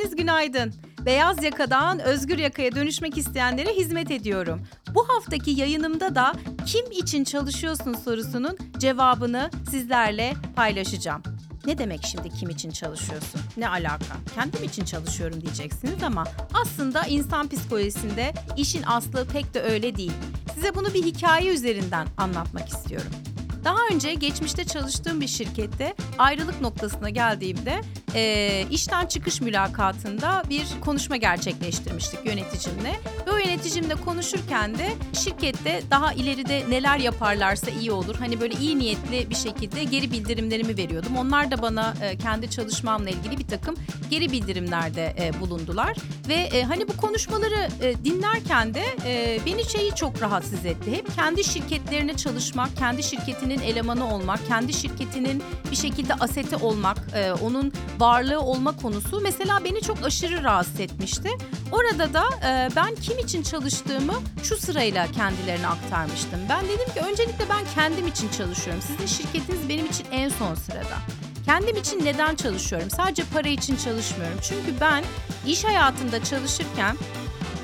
Hepiniz günaydın. Beyaz yakadan özgür yakaya dönüşmek isteyenlere hizmet ediyorum. Bu haftaki yayınımda da kim için çalışıyorsun sorusunun cevabını sizlerle paylaşacağım. Ne demek şimdi kim için çalışıyorsun? Ne alaka? Kendim için çalışıyorum diyeceksiniz ama aslında insan psikolojisinde işin aslı pek de öyle değil. Size bunu bir hikaye üzerinden anlatmak istiyorum. Daha önce geçmişte çalıştığım bir şirkette ayrılık noktasına geldiğimde e, işten çıkış mülakatında bir konuşma gerçekleştirmiştik yöneticimle. Ve o yöneticimle konuşurken de şirkette daha ileride neler yaparlarsa iyi olur. Hani böyle iyi niyetli bir şekilde geri bildirimlerimi veriyordum. Onlar da bana e, kendi çalışmamla ilgili bir takım geri bildirimlerde e, bulundular. Ve e, hani bu konuşmaları e, dinlerken de e, beni şeyi çok rahatsız etti. Hep kendi şirketlerine çalışmak, kendi şirketinin elemanı olmak, kendi şirketinin bir şekilde aseti olmak, e, onun varlığı olma konusu mesela beni çok aşırı rahatsız etmişti. Orada da e, ben kim için çalıştığımı şu sırayla kendilerine aktarmıştım. Ben dedim ki öncelikle ben kendim için çalışıyorum. Sizin şirketiniz benim için en son sırada. Kendim için neden çalışıyorum? Sadece para için çalışmıyorum. Çünkü ben iş hayatında çalışırken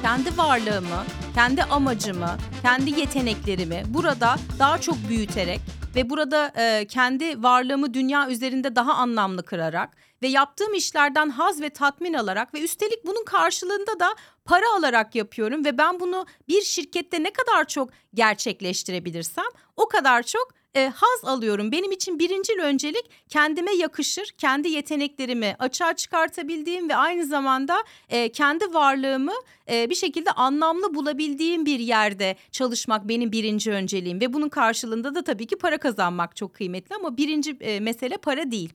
kendi varlığımı, kendi amacımı, kendi yeteneklerimi burada daha çok büyüterek ve burada e, kendi varlığımı dünya üzerinde daha anlamlı kırarak ve yaptığım işlerden haz ve tatmin alarak ve üstelik bunun karşılığında da para alarak yapıyorum ve ben bunu bir şirkette ne kadar çok gerçekleştirebilirsem o kadar çok e, haz alıyorum. Benim için birincil öncelik kendime yakışır, kendi yeteneklerimi açığa çıkartabildiğim ve aynı zamanda e, kendi varlığımı e, bir şekilde anlamlı bulabildiğim bir yerde çalışmak benim birinci önceliğim ve bunun karşılığında da tabii ki para kazanmak çok kıymetli ama birinci e, mesele para değil.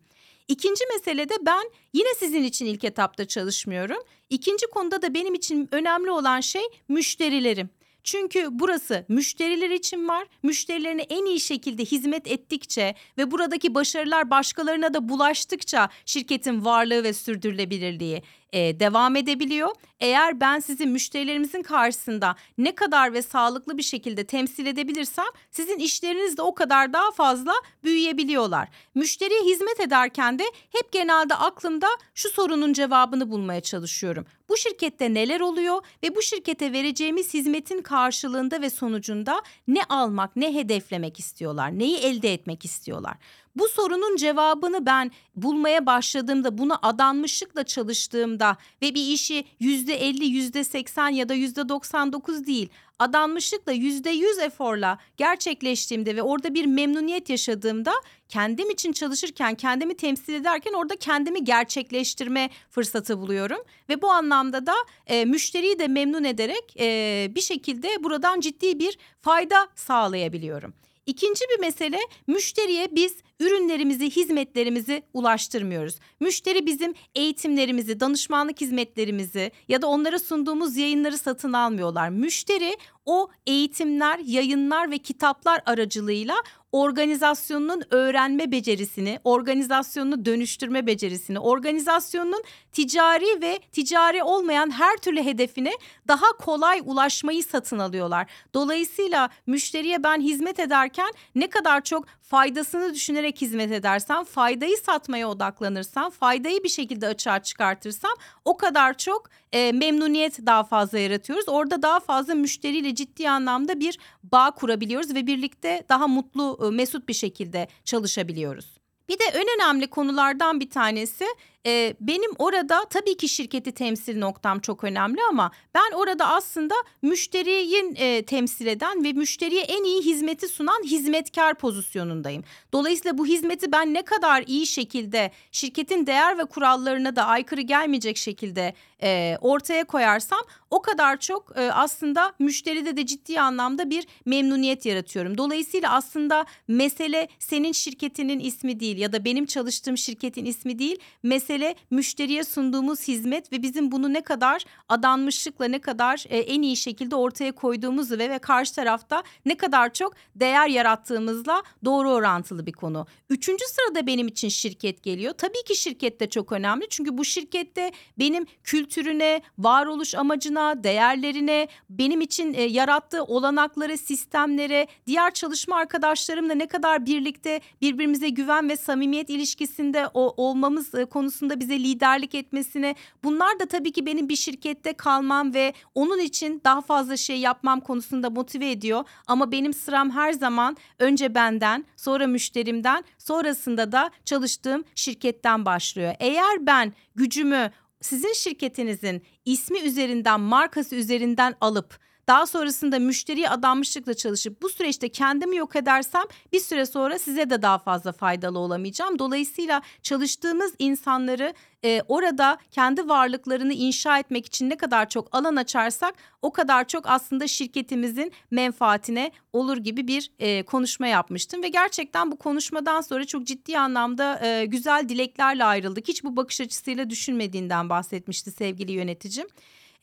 İkinci meselede ben yine sizin için ilk etapta çalışmıyorum. İkinci konuda da benim için önemli olan şey müşterilerim. Çünkü burası müşteriler için var. Müşterilerine en iyi şekilde hizmet ettikçe ve buradaki başarılar başkalarına da bulaştıkça şirketin varlığı ve sürdürülebilirliği e, devam edebiliyor. Eğer ben sizi müşterilerimizin karşısında ne kadar ve sağlıklı bir şekilde temsil edebilirsem sizin işleriniz de o kadar daha fazla büyüyebiliyorlar. Müşteriye hizmet ederken de hep genelde aklımda şu sorunun cevabını bulmaya çalışıyorum. Bu şirkette neler oluyor ve bu şirkete vereceğimiz hizmetin karşılığında ve sonucunda ne almak, ne hedeflemek istiyorlar, neyi elde etmek istiyorlar. Bu sorunun cevabını ben bulmaya başladığımda, buna adanmışlıkla çalıştığımda ve bir işi yüzde elli, yüzde seksen ya da yüzde doksan dokuz değil, adanmışlıkla yüzde yüz eforla gerçekleştiğimde ve orada bir memnuniyet yaşadığımda kendim için çalışırken, kendimi temsil ederken orada kendimi gerçekleştirme fırsatı buluyorum. Ve bu anlamda da e, müşteriyi de memnun ederek e, bir şekilde buradan ciddi bir fayda sağlayabiliyorum. İkinci bir mesele müşteriye biz ürünlerimizi, hizmetlerimizi ulaştırmıyoruz. Müşteri bizim eğitimlerimizi, danışmanlık hizmetlerimizi ya da onlara sunduğumuz yayınları satın almıyorlar. Müşteri o eğitimler, yayınlar ve kitaplar aracılığıyla organizasyonunun öğrenme becerisini, organizasyonunu dönüştürme becerisini, organizasyonun ticari ve ticari olmayan her türlü hedefine daha kolay ulaşmayı satın alıyorlar. Dolayısıyla müşteriye ben hizmet ederken ne kadar çok faydasını düşünerek hizmet edersem, faydayı satmaya odaklanırsam, faydayı bir şekilde açığa çıkartırsam o kadar çok e, memnuniyet daha fazla yaratıyoruz. Orada daha fazla müşteriyle ciddi anlamda bir bağ kurabiliyoruz ve birlikte daha mutlu, mesut bir şekilde çalışabiliyoruz. Bir de en önemli konulardan bir tanesi e, benim orada tabii ki şirketi temsil noktam çok önemli ama ben orada aslında müşteriyi e, temsil eden ve müşteriye en iyi hizmeti sunan hizmetkar pozisyonundayım. Dolayısıyla bu hizmeti ben ne kadar iyi şekilde şirketin değer ve kurallarına da aykırı gelmeyecek şekilde e, ortaya koyarsam o kadar çok e, aslında müşteride de ciddi anlamda bir memnuniyet yaratıyorum. Dolayısıyla aslında mesele senin şirketinin ismi değil ya da benim çalıştığım şirketin ismi değil. Mesele müşteriye sunduğumuz hizmet ve bizim bunu ne kadar adanmışlıkla ne kadar e, en iyi şekilde ortaya koyduğumuzu ve, ve karşı tarafta ne kadar çok değer yarattığımızla doğru orantılı bir konu. Üçüncü sırada benim için şirket geliyor. Tabii ki şirket de çok önemli çünkü bu şirkette benim kültürüne, varoluş amacına yapısına, değerlerine, benim için e, yarattığı olanaklara, sistemlere, diğer çalışma arkadaşlarımla ne kadar birlikte birbirimize güven ve samimiyet ilişkisinde o, olmamız e, konusunda bize liderlik etmesine, bunlar da tabii ki benim bir şirkette kalmam ve onun için daha fazla şey yapmam konusunda motive ediyor. Ama benim sıram her zaman önce benden, sonra müşterimden, sonrasında da çalıştığım şirketten başlıyor. Eğer ben gücümü sizin şirketinizin ismi üzerinden, markası üzerinden alıp daha sonrasında müşteriye adanmışlıkla çalışıp bu süreçte kendimi yok edersem bir süre sonra size de daha fazla faydalı olamayacağım. Dolayısıyla çalıştığımız insanları e, orada kendi varlıklarını inşa etmek için ne kadar çok alan açarsak o kadar çok aslında şirketimizin menfaatine olur gibi bir e, konuşma yapmıştım ve gerçekten bu konuşmadan sonra çok ciddi anlamda e, güzel dileklerle ayrıldık. Hiç bu bakış açısıyla düşünmediğinden bahsetmişti sevgili yöneticim.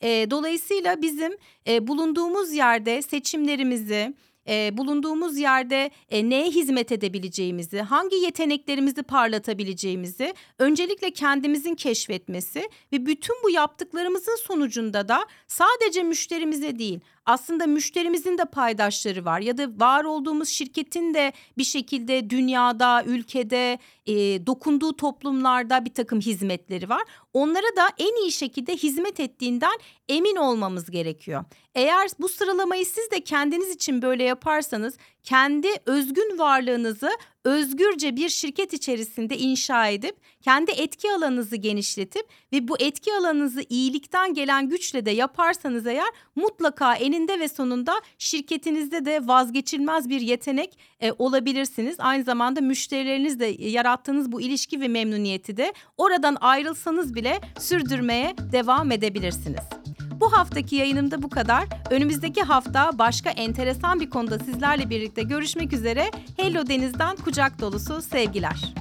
E, dolayısıyla bizim e, bulunduğumuz yerde seçimlerimizi, e, bulunduğumuz yerde e, neye hizmet edebileceğimizi, hangi yeteneklerimizi parlatabileceğimizi öncelikle kendimizin keşfetmesi ve bütün bu yaptıklarımızın sonucunda da sadece müşterimize değil aslında müşterimizin de paydaşları var ya da var olduğumuz şirketin de bir şekilde dünyada, ülkede, e, dokunduğu toplumlarda bir takım hizmetleri var. Onlara da en iyi şekilde hizmet ettiğinden emin olmamız gerekiyor. Eğer bu sıralamayı siz de kendiniz için böyle yaparsanız kendi özgün varlığınızı özgürce bir şirket içerisinde inşa edip kendi etki alanınızı genişletip ve bu etki alanınızı iyilikten gelen güçle de yaparsanız eğer mutlaka eninde ve sonunda şirketinizde de vazgeçilmez bir yetenek e, olabilirsiniz. Aynı zamanda müşterilerinizle yarattığınız bu ilişki ve memnuniyeti de oradan ayrılsanız bile sürdürmeye devam edebilirsiniz. Bu haftaki yayınımda bu kadar. Önümüzdeki hafta başka enteresan bir konuda sizlerle birlikte görüşmek üzere. Hello Deniz'den kucak dolusu sevgiler.